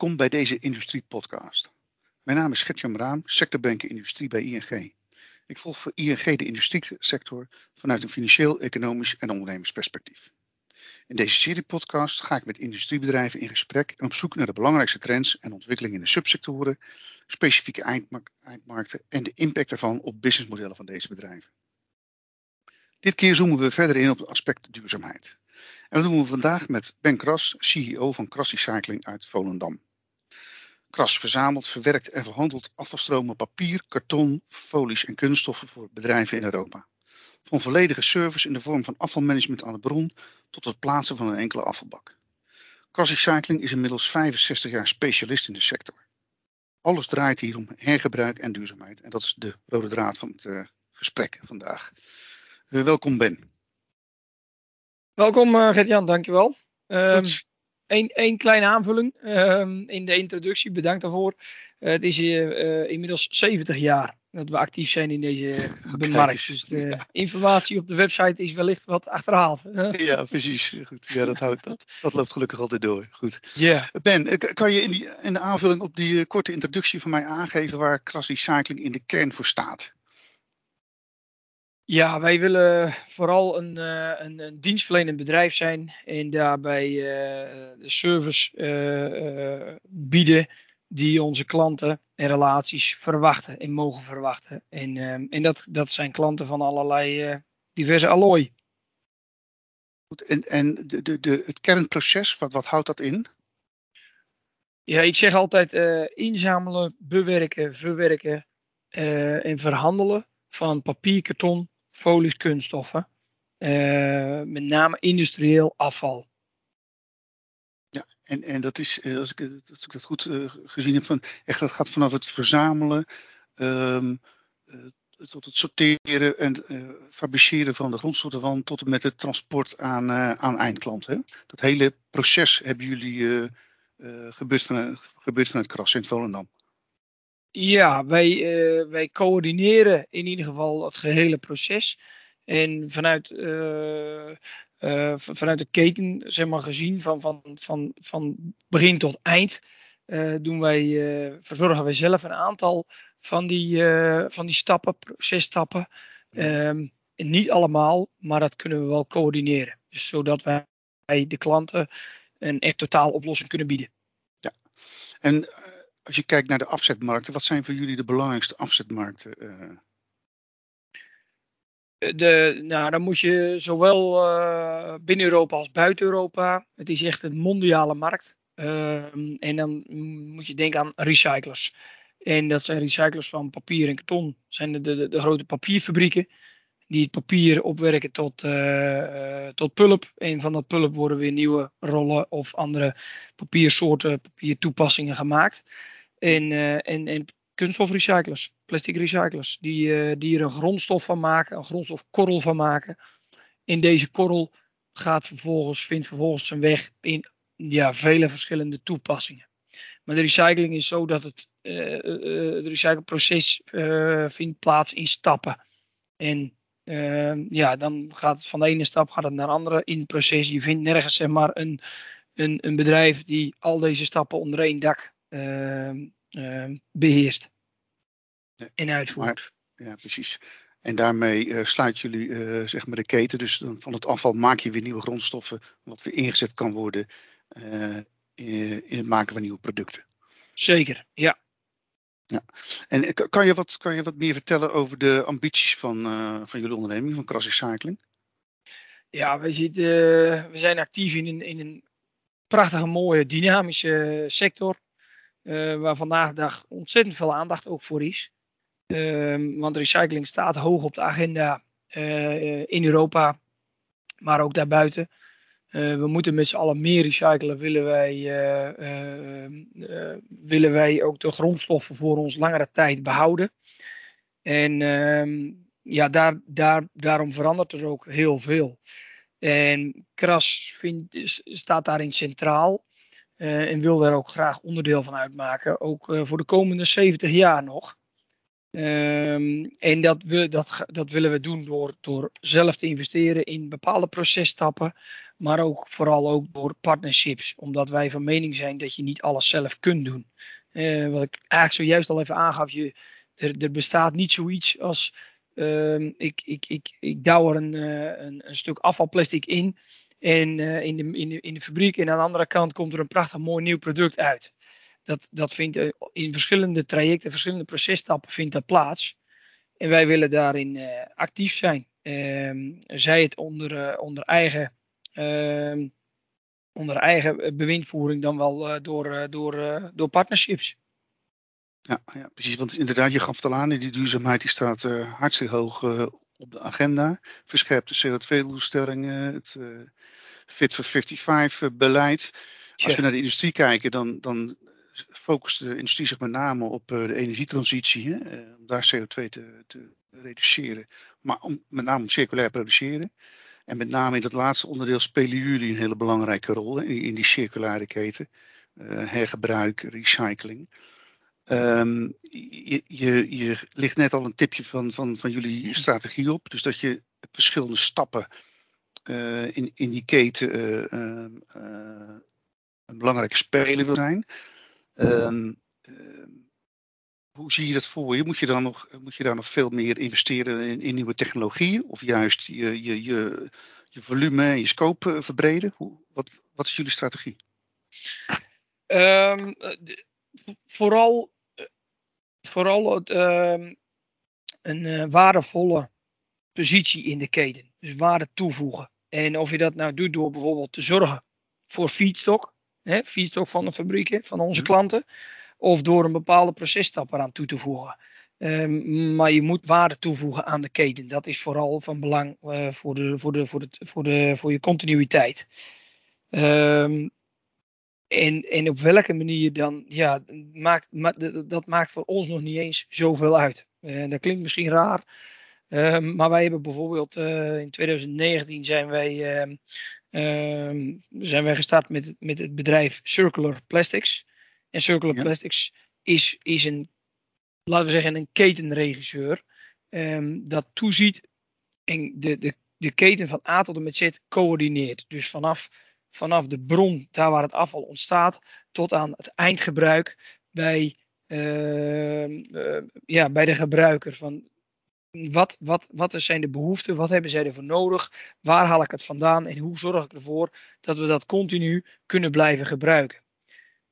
Welkom bij deze Industrie-podcast. Mijn naam is Gertjan Raam, sectorbanker industrie bij ING. Ik volg voor ING de industriesector vanuit een financieel, economisch en ondernemersperspectief. In deze serie podcast ga ik met industriebedrijven in gesprek en op zoek naar de belangrijkste trends en ontwikkelingen in de subsectoren, specifieke eindmarkten en de impact daarvan op businessmodellen van deze bedrijven. Dit keer zoomen we verder in op het aspect duurzaamheid. En dat doen we vandaag met Ben Kras, CEO van Kras Recycling uit Volendam. Kras verzamelt, verwerkt en verhandelt afvalstromen papier, karton, folies en kunststoffen voor bedrijven in Europa. Van volledige service in de vorm van afvalmanagement aan de bron tot het plaatsen van een enkele afvalbak. Kras Recycling is inmiddels 65 jaar specialist in de sector. Alles draait hier om hergebruik en duurzaamheid. En dat is de rode draad van het uh, gesprek vandaag. Uh, welkom Ben. Welkom uh, Gert-Jan, dankjewel. Um, Eén kleine aanvulling um, in de introductie, bedankt daarvoor. Uh, het is uh, inmiddels 70 jaar dat we actief zijn in deze markt. Dus de ja. informatie op de website is wellicht wat achterhaald. Ja, precies. Goed. Ja, dat, houdt, dat, dat loopt gelukkig altijd door. Goed. Yeah. Ben, kan je in, die, in de aanvulling op die korte introductie van mij aangeven waar Kras Recycling in de kern voor staat? Ja, wij willen vooral een, uh, een, een, dienstverlenend bedrijf zijn en daarbij uh, de service uh, bieden die onze klanten en relaties verwachten en mogen verwachten. En, en dat, dat zijn klanten van allerlei diverse allooi. Goed, en en de, de, de, het kernproces, wat, wat houdt dat in? Ja, ik zeg altijd inzamelen, bewerken, verwerken en verhandelen van papier, karton, folies, kunststoffen. Uh, met name industrieel afval. Ja, en, en dat is, eh, als ik, dat goed uh, gezien heb, van, echt, dat gaat vanaf het verzamelen uh, tot het sorteren en fabriceren van de grondstoffen van tot en met het transport aan, aan eindklanten. Dat hele proces hebben jullie gebeurd, van, gebeurd vanuit Kras in Volendam. Ja, wij, uh, wij coördineren in ieder geval het gehele proces. En vanuit, uh, uh, vanuit de keten, zeg maar gezien, van, van, van, van begin tot eind, doen wij, verzorgen wij zelf een aantal van die, van die stappen, processtappen. Um, niet allemaal, maar dat kunnen we wel coördineren. Dus zodat wij de klanten een echt totaal oplossing kunnen bieden. Ja, en als je kijkt naar de afzetmarkten, wat zijn voor jullie de belangrijkste afzetmarkten? Uh? De, nou, dan moet je zowel uh, binnen Europa als buiten Europa. Het is echt een mondiale markt. Uh, en dan moet je denken aan recyclers. En dat zijn recyclers van papier en karton. Dat zijn de, de, de grote papierfabrieken. Die het papier opwerken tot, uh, tot pulp. En van dat pulp worden weer nieuwe rollen of andere papiersoorten, papiertoepassingen gemaakt. En, uh, en, en kunststofrecyclers, plastic recyclers, die, die er een grondstof van maken, een grondstofkorrel van maken. In deze korrel gaat vervolgens, vindt vervolgens zijn weg in ja, vele verschillende toepassingen. Maar de recycling is zo dat het, het recycleproces vindt plaats in stappen. En ja, dan gaat het van de ene stap gaat het naar de andere in het proces. Je vindt nergens zeg maar, een, een, een bedrijf die al deze stappen onder één dak Ehm, ehm, beheerst en uitvoert. ja, precies. En daarmee uh, sluit jullie uh, zeg maar de keten. Dus dan van het afval maak je weer nieuwe grondstoffen, wat weer ingezet kan worden uh, in, in, het maken van nieuwe producten. Zeker, ja. Ja. En kan je, wat, kan je wat meer vertellen over de ambities van, van jullie onderneming, van Kras Recycling? Ja, we, zitten, we zijn actief in een, in een prachtige, mooie, dynamische sector. Waar vandaag de dag ontzettend veel aandacht ook voor is. Uh, want recycling staat hoog op de agenda in Europa, maar ook daarbuiten. We moeten met z'n allen meer recyclen, willen wij, willen wij ook de grondstoffen voor ons langere tijd behouden. En ehm, ja, daar, daar, daarom verandert er ook heel veel. En Kras vindt, staat daarin centraal. En wil daar ook graag onderdeel van uitmaken, ook voor de komende 70 jaar nog. Um, en dat, we, dat, dat willen we doen door, door zelf te investeren in bepaalde processtappen, maar ook vooral ook door partnerships. Omdat wij van mening zijn dat je niet alles zelf kunt doen. wat ik eigenlijk zojuist al even aangaf, je, er, er bestaat niet zoiets als Ehm, ik, ik, ik, ik douw er een, uh, een, stuk afvalplastic in. En uh, in, de, in, de, in de fabriek. En aan de andere kant komt er een prachtig mooi nieuw product uit. Dat, dat vindt uh, in verschillende trajecten, verschillende processtappen vindt dat plaats. En wij willen daarin actief zijn. Ehm, zij het onder, onder eigen onder eigen bewindvoering dan wel door, door, door partnerships. Ja, ja, precies. Want inderdaad, je gaf het al aan, die duurzaamheid die staat uh, hartstikke hoog uh, op de agenda. Verscherpte CO2-doelstellingen, het uh, Fit for 55 beleid. Als we naar de industrie kijken, dan, dan focust de industrie zich met name op de energietransitie. Hè, om daar CO2 te, te, reduceren. Maar om, met name om circulair produceren. En met name in dat laatste onderdeel spelen jullie een hele belangrijke rol in, in die circulaire keten. hergebruik, recycling. Um, je, je, je ligt net al een tipje van, van, van jullie strategie op. Dus dat je verschillende stappen uh, in, in die keten uh, uh, een belangrijke speler wil zijn. Um, hoe zie je dat voor je? Moet je, dan nog, moet je daar nog veel meer investeren in, in nieuwe technologieën? Of juist je, je, je, je volume en je scope verbreden? Hoe, wat, wat is jullie strategie? Um, vooral vooral het, uh, een uh, waardevolle positie in de keten. Dus waarde toevoegen. En of je dat nou doet door bijvoorbeeld te zorgen voor feedstock, hè, feedstock van de fabrieken, van onze mhm. klanten, of door een bepaalde processtap eraan toe te voegen. Um, maar je moet waarde toevoegen aan de keten. Dat is vooral van belang uh, voor, de, voor, de, voor, de, voor, de, voor je continuïteit. Um, en, en op welke manier dan, ja, maakt, dat maakt voor ons nog niet eens zoveel uit. Uh, dat klinkt misschien raar, uh, maar wij hebben bijvoorbeeld uh, in 2019 zijn wij, ehm, ehm, zijn wij gestart met, met het bedrijf Circular Plastics. En Circular ja. Plastics is, is een, laten we zeggen, een ketenregisseur um, dat toeziet en de, de, de keten van A tot en met Z coördineert. Dus vanaf vanaf de bron, daar waar het afval ontstaat, tot aan het eindgebruik bij, uh, uh, ja, bij de gebruiker. Van wat, wat, wat zijn de behoeften? Wat hebben zij ervoor nodig? Waar haal ik het vandaan? En hoe zorg ik ervoor dat we dat continu kunnen blijven gebruiken?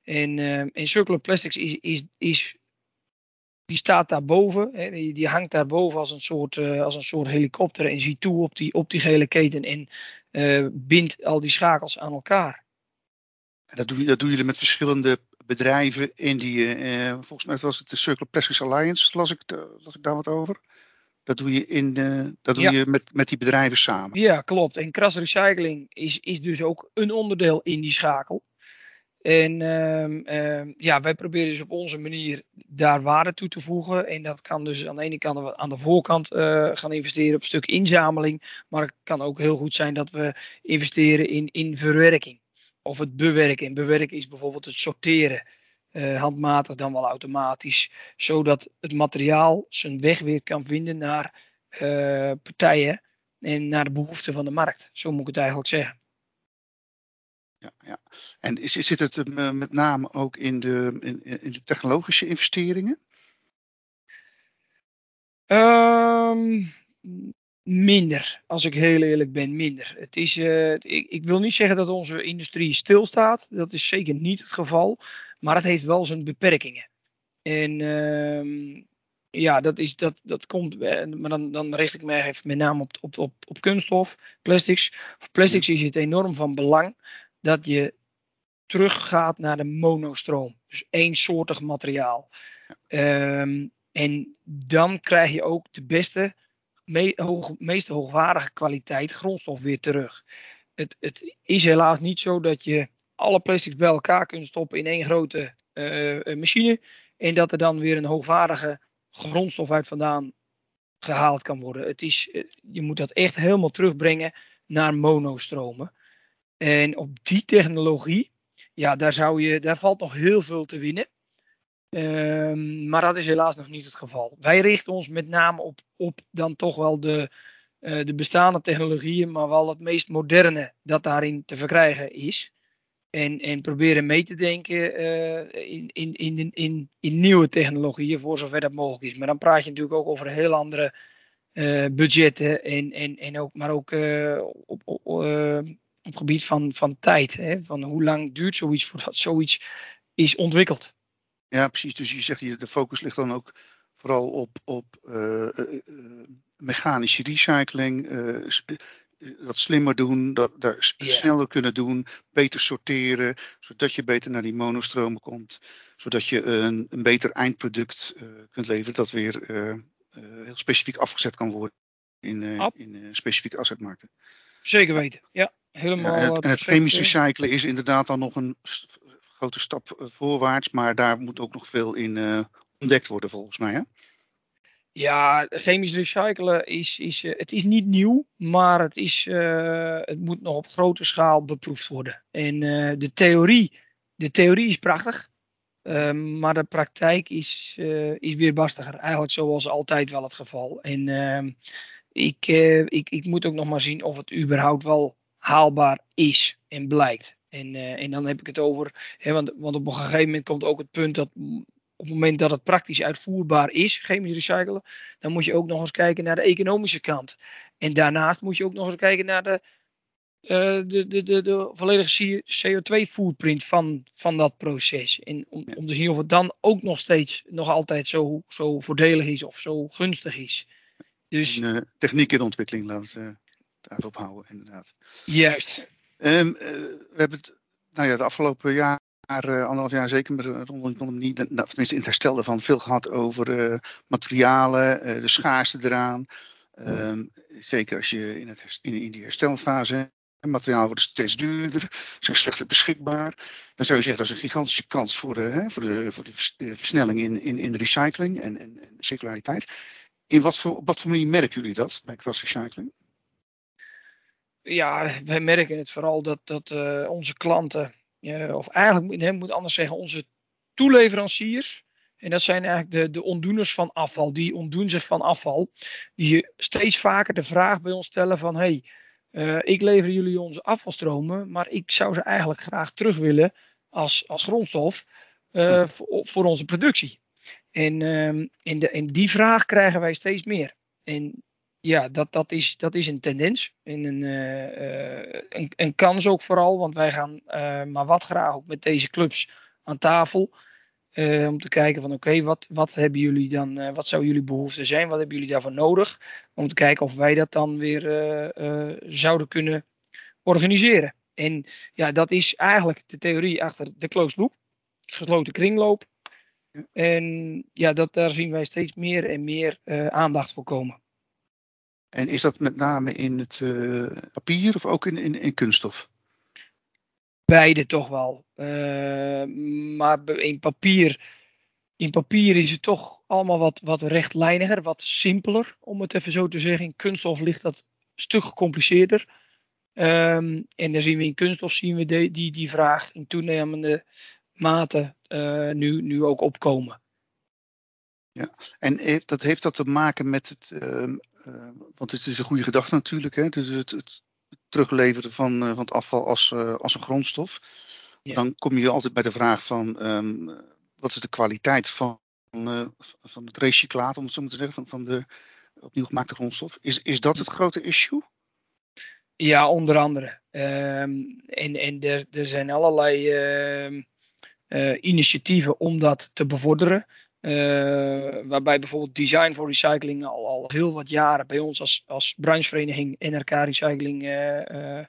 En, uh, en Circular Plastics is, is, is die staat daarboven, hè, die, die hangt daarboven als een soort, uh, als een soort helikopter en ziet toe op die, op die gele keten en uh, bindt al die schakels aan elkaar. En dat, doe, dat doen jullie met verschillende bedrijven in die, uh, volgens mij was het de Circle Plastics Alliance, las ik, las ik daar wat over. Dat doe je, in, dat doe ja. je met, met die bedrijven samen. Ja, klopt. En Kras Recycling is, is dus ook een onderdeel in die schakel. En uh, ja, wij proberen dus op onze manier daar waarde toe te voegen. En dat kan dus aan de ene kant aan de voorkant uh, gaan investeren op stuk inzameling. Maar het kan ook heel goed zijn dat we investeren in, in verwerking. Of het bewerken. En bewerken is bijvoorbeeld het sorteren. Uh, handmatig dan wel automatisch. Zodat het materiaal zijn weg weer kan vinden naar uh, partijen. En naar de behoeften van de markt. Zo moet ik het eigenlijk zeggen ja, ja. En is, zit het uh, met name ook in de, in, in de technologische investeringen? Um, minder, als ik heel eerlijk ben, minder. Het is, uh, ik, ik, wil niet zeggen dat onze industrie stilstaat, dat is zeker niet het geval, maar het heeft wel zijn beperkingen. En uh, ja, dat, is, dat, dat komt, eh, maar dan, dan richt ik me even met name op, op, op, op kunststof, plastics. Voor plastics is het enorm van belang dat je teruggaat naar de monostroom. Dus eensoortig materiaal. Um, en dan krijg je ook de beste, meest hoogwaardige kwaliteit grondstof weer terug. Het, het, is helaas niet zo dat je alle plastics bij elkaar kunt stoppen in één grote uh, machine. En dat er dan weer een hoogwaardige grondstof uit vandaan gehaald kan worden. Het is, eh, je moet dat echt helemaal terugbrengen naar monostromen. En op die technologie, ja, daar, zou je, daar valt nog heel veel te winnen. Um, maar dat is helaas nog niet het geval. Wij richten ons met name op, op dan toch wel de, de bestaande technologieën, maar wel het meest moderne dat daarin te verkrijgen is. En, en proberen mee te denken in, in, in, in, in nieuwe technologieën, voor zover dat mogelijk is. Maar dan praat je natuurlijk ook over heel andere budgetten, en, en, en ook, maar ook op, op, op het gebied van, van tijd. Hè? Van hoe lang duurt zoiets voordat zoiets is ontwikkeld. Ja, precies. Dus je zegt, de focus ligt dan ook vooral op, op uh, uh, mechanische recycling, dat slimmer doen, dat, dat sneller kunnen doen, beter sorteren, zodat je beter naar die monostromen komt, zodat je een, een beter eindproduct kunt leveren dat weer heel specifiek afgezet kan worden in, in specifieke assetmarkten. Zeker weten, ja. Helemaal. Ja, en het, chemisch recyclen is inderdaad dan nog een grote stap eh, voorwaarts, maar daar moet ook nog veel in uh, ontdekt worden volgens mij. Hè? Ja, chemisch recyclen is, is, uh, het is niet nieuw, maar het, is, uh, het moet nog op grote schaal beproefd worden. En de, theorie, de theorie is prachtig, ehm, maar de praktijk is, is weer bastiger. Eigenlijk zoals altijd wel het geval. En ik, ik, ik moet ook nog maar zien of het überhaupt wel haalbaar is en blijkt. En, uh, en dan heb ik het over, hè, want, want op een gegeven moment komt ook het punt dat op het moment dat het praktisch uitvoerbaar is, chemisch recyclen, dan moet je ook nog eens kijken naar de economische kant. En daarnaast moet je ook nog eens kijken naar de, uh, de, de, de, de volledige CO2-footprint van, van dat proces. En om, om te zien of het dan ook nog steeds, nog altijd zo, zo voordelig is of zo gunstig is. Dus, en, uh, techniek in ontwikkeling, laten we het even ophouden, inderdaad. Juist. Um, uh, we hebben het nou ja, de afgelopen jaar, anderhalf jaar zeker rondom de pandemie, tenminste in het herstel ervan, veel gehad over uh, materialen, de schaarste eraan. Um, zeker als je in, het, in, in die herstelfase materiaal wordt steeds duurder, zijn slechter beschikbaar. Dan zou je zeggen dat is een gigantische kans voor de, hè, voor de, voor de versnelling in, in, in de recycling en, en, en circulariteit. In wat voor, op wat voor manier merken jullie dat bij cross recycling? ja, wij merken het vooral dat, dat uh, onze klanten, uh, of eigenlijk nee, moet anders zeggen, onze toeleveranciers. En dat zijn eigenlijk de, de ondoeners van afval. Die ontdoen zich van afval. Die steeds vaker de vraag bij ons stellen van... hey, uh, ik lever jullie onze afvalstromen, maar ik zou ze eigenlijk graag terug willen als, als grondstof voor, voor, onze productie. En, en, de, en die vraag krijgen wij steeds meer. En ja, dat, dat, is, dat is een tendens. En een, uh, een, een, kans ook vooral, want wij gaan uh, maar wat graag ook met deze clubs aan tafel. Om te kijken van oké, wat, wat hebben jullie dan, wat zou jullie behoefte zijn? Wat hebben jullie daarvoor nodig? Om te kijken of wij dat dan weer zouden kunnen organiseren. En ja, dat is eigenlijk de theorie achter de closed loop, gesloten kringloop. En ja, dat, daar zien wij steeds meer en meer aandacht voor komen. En is dat met name in het uh, papier of ook in, in, in kunststof? Beide toch wel. Uh, maar in papier, in papier is het toch allemaal wat, wat rechtlijniger, wat simpeler, om het even zo te zeggen. In kunststof ligt dat een stuk gecompliceerder. Um, en dan zien we in kunststof zien we de, die, die vraag in toenemende mate uh, nu, nu ook opkomen. Ja, en heeft, dat heeft dat te maken met het, uh, uh, want het is een goede gedachte natuurlijk, hè? Dus het, het terugleveren van, uh, van het afval als, als een grondstof. Ja. Dan kom je altijd bij de vraag van um, wat is de kwaliteit van, van het recyclaat, om het zo maar te zeggen, van, van de opnieuw gemaakte grondstof. Is, is dat het grote issue? Ja, onder andere. Um, en en er, er zijn allerlei uh, initiatieven om dat te bevorderen. Uh, waarbij bijvoorbeeld Design for Recycling al, al heel wat jaren bij ons als, als branchevereniging NRK Recycling uh,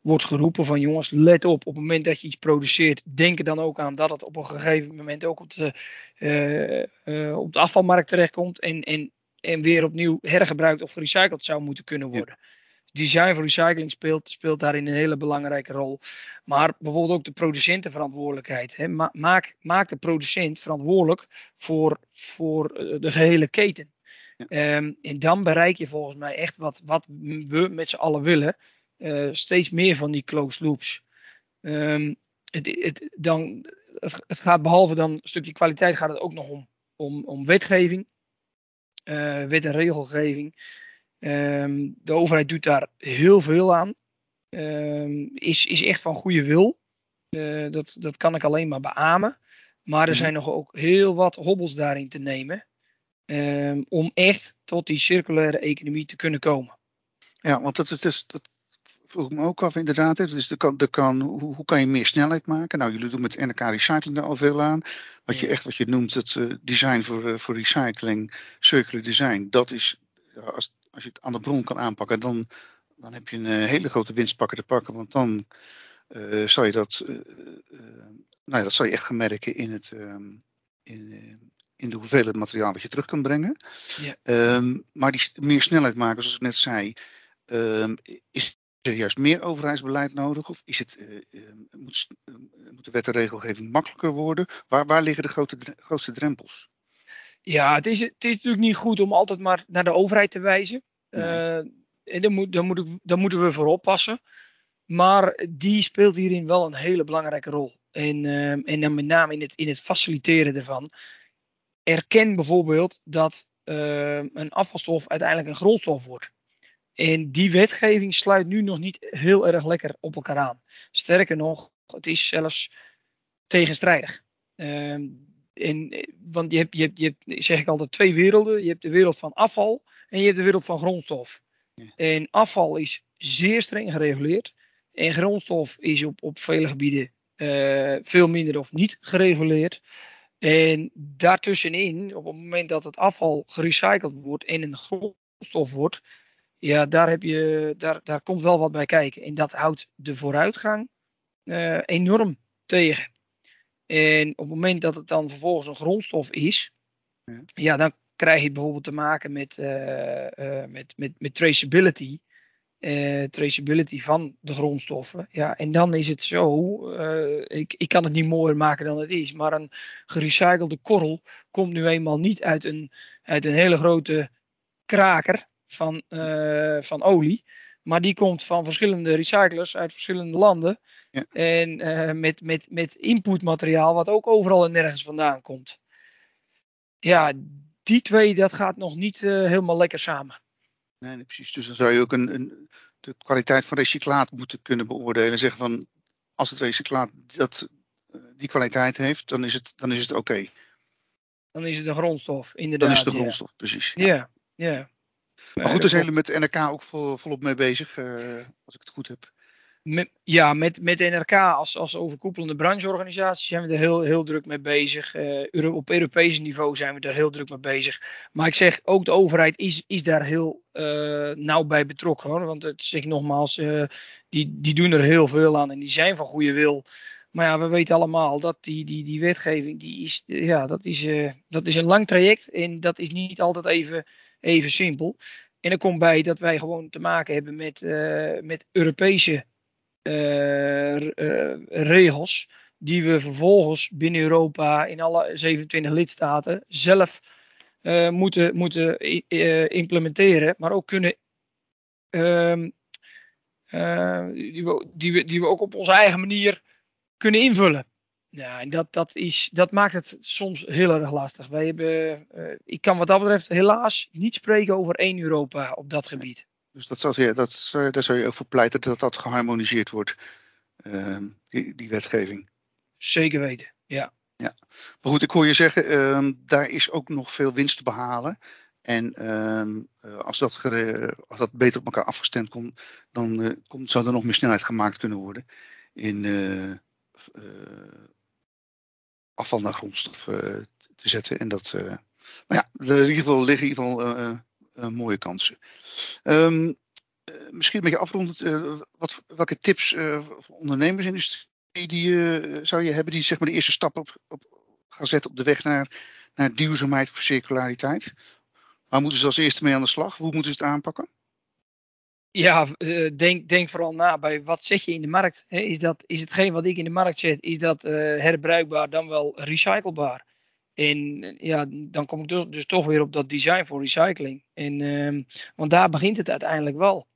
wordt geroepen van jongens, let op, op het moment dat je iets produceert, denk er dan ook aan dat het op een gegeven moment ook op de, op de afvalmarkt terechtkomt en, en, en weer opnieuw hergebruikt of gerecycled zou moeten kunnen worden. Ja design voor recycling speelt, speelt daarin een hele belangrijke rol. Maar bijvoorbeeld ook de producentenverantwoordelijkheid. Hè. Maak, maak de producent verantwoordelijk voor, voor eh, de gehele keten. Ja. Um, en dan bereik je volgens mij echt wat, wat we met z'n allen willen. Uh, steeds meer van die closed loops. Um, het, het, dan, het, het, gaat behalve dan een stukje kwaliteit, gaat het ook nog om, om, om wetgeving. Uh, wet en regelgeving. Ehm, de overheid doet daar heel veel aan. Ehm, is, is echt van goede wil. Eh, dat, dat kan ik alleen maar beamen. Maar er Mhm. zijn nog ook heel wat hobbels daarin te nemen. ehm, om echt tot die circulaire economie te kunnen komen. Ja, want dat, is, dus- dat vroeg ik me ook af inderdaad. Dus er kan, er kan, hoe, hoe kan je meer snelheid maken? Nou, jullie doen met NRK Recycling daar al veel aan. Wat je echt, wat je noemt, het eh, design voor, eh, voor recycling, circular design. Dat is, als, als je het aan de bron kan aanpakken, dan, dan heb je een eh, hele grote winstpakker te pakken. Want dan eh zal je dat, eh, nou ja, dat zal je echt gaan merken in, het, ehm, in, in de hoeveelheid materiaal wat je terug kan brengen. Ja. Ehm, maar die meer snelheid maken, zoals ik net zei, ehm, is er juist meer overheidsbeleid nodig? Of is het, moet, de wet en regelgeving makkelijker worden? Waar, waar liggen de grote, grootste drempels? Ja, het is, het is natuurlijk niet goed om altijd maar naar de overheid te wijzen. Nee. Eh, en daar, moet, daar, moet ik, daar moeten we voor oppassen. Maar die speelt hierin wel een hele belangrijke rol. En, ehm, en dan met name in het, in het faciliteren ervan. Erken bijvoorbeeld dat ehm, een afvalstof uiteindelijk een grondstof wordt. En die wetgeving sluit nu nog niet heel erg lekker op elkaar aan. Sterker nog, het is zelfs tegenstrijdig. Ehm, eh, want je hebt, je, hebt, je hebt, zeg ik altijd, twee werelden. Je hebt de wereld van afval en je hebt de wereld van grondstof. Ja. En afval is zeer streng gereguleerd. En grondstof is op, op vele gebieden eh, veel minder of niet gereguleerd. En daartussenin, op het moment dat het afval gerecycled wordt en een grondstof wordt, ja, daar, heb je, daar, daar komt wel wat bij kijken. En dat houdt de vooruitgang eh, enorm tegen. En op het moment dat het dan vervolgens een grondstof is, Ja. ja, dan krijg je bijvoorbeeld te maken met, eh, eh, met, met, met traceability. eh, traceability van de grondstoffen. Ja, en dan is het zo, ik, ik kan het niet mooier maken dan het is, maar een gerecyclede korrel komt nu eenmaal niet uit een, uit een hele grote kraker van, van olie. Maar die komt van verschillende recyclers uit verschillende landen. Ja. En eh, met, met, met inputmateriaal wat ook overal en nergens vandaan komt. Ja, die twee, dat gaat nog niet eh, helemaal lekker samen. Nee, nee, precies. Dus dan zou je ook een, een, de kwaliteit van recyclaat moeten kunnen beoordelen. En zeggen van, als het recyclaat dat, eh, die kwaliteit heeft, dan is het, dan is het oké. Dan is het een grondstof, inderdaad. Dan is het de ja. grondstof, precies. Ja, ja. Maar goed, daar zijn jullie met NRK ook vol, volop mee bezig, als ik het goed heb. Met, ja, met, met NRK als, als overkoepelende brancheorganisatie zijn we er heel, heel druk mee bezig. Euro- op Europees niveau zijn we er heel druk mee bezig. Maar ik zeg, ook de overheid is, is daar heel eh, nauw bij betrokken. Hoor. Want het zeg nogmaals, eh, die, die doen er heel veel aan en die zijn van goede wil. Maar ja, we weten allemaal dat die, die, die wetgeving, die is, ja, dat, is, dat is een lang traject. En dat is niet altijd even, even simpel. En er komt bij dat wij gewoon te maken hebben met, met Europese regels die we vervolgens binnen Europa in alle 27 lidstaten zelf eh, moeten, moeten eh, implementeren, maar ook kunnen ehm, eh, die, we, die, we, die we ook op onze eigen manier kunnen invullen. Ja, en dat, dat, is, dat maakt het soms heel erg lastig. Wij hebben, eh, ik kan wat dat betreft helaas niet spreken over één Europa op dat gebied. Dus dat zou, ja, dat, zou- daar zou je ook voor pleiten dat dat geharmoniseerd wordt, ehm, die, die wetgeving. Zeker weten, ja. Maar goed, ik hoor je zeggen, ehm, daar is ook nog veel winst te behalen. En ehm, eh, als, dat als dat beter op elkaar afgestemd komt, dan eh, komt, zou er nog meer snelheid gemaakt kunnen worden in eh, afval naar grondstof te zetten. En dat, maar ja, er in ieder geval liggen in ieder geval mooie kansen. Ehm, eh, misschien een beetje afrondend, eh, wat, welke tips eh, voor ondernemersindustrie die, eh, zou je hebben die zeg maar de eerste stap op, op gaan zetten op de weg naar, naar duurzaamheid of circulariteit? Waar moeten ze als eerste mee aan de slag? Hoe moeten ze het aanpakken? Ja, eh, denk, denk vooral na bij wat zet je in de markt. Is, dat, is hetgeen wat ik in de markt zet, is dat eh, herbruikbaar dan wel recyclebaar? En eh, ja, dan kom ik dus, dus toch weer op dat design voor recycling. En, ehm, want daar begint het uiteindelijk wel.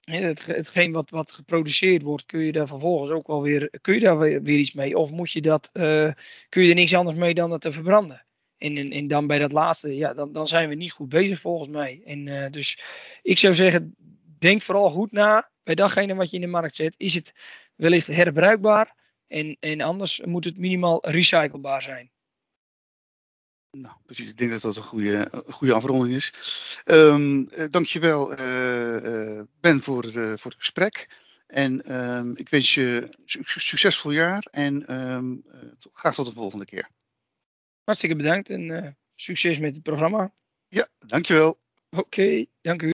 Het, hetgeen wat, wat geproduceerd wordt, kun je daar vervolgens ook wel weer, kun je daar weer, iets mee? Of moet je dat, eh, kun je er niks anders mee dan dat te verbranden? En, en, en dan bij dat laatste, ja, dan, dan zijn we niet goed bezig volgens mij. En uh, dus ik zou zeggen, denk vooral goed na bij datgene wat je in de markt zet. Is het wellicht herbruikbaar? En, en anders moet het minimaal recyclebaar zijn. Nou, precies. Ik denk dat dat een goede, een goede afronding is. Um, dankjewel, uh, Ben, voor het, voor het gesprek. En um, ik wens je een succesvol jaar en um, graag tot de volgende keer. Hartstikke bedankt en succes met het programma. Ja, dankjewel. Oké, okay, dank u.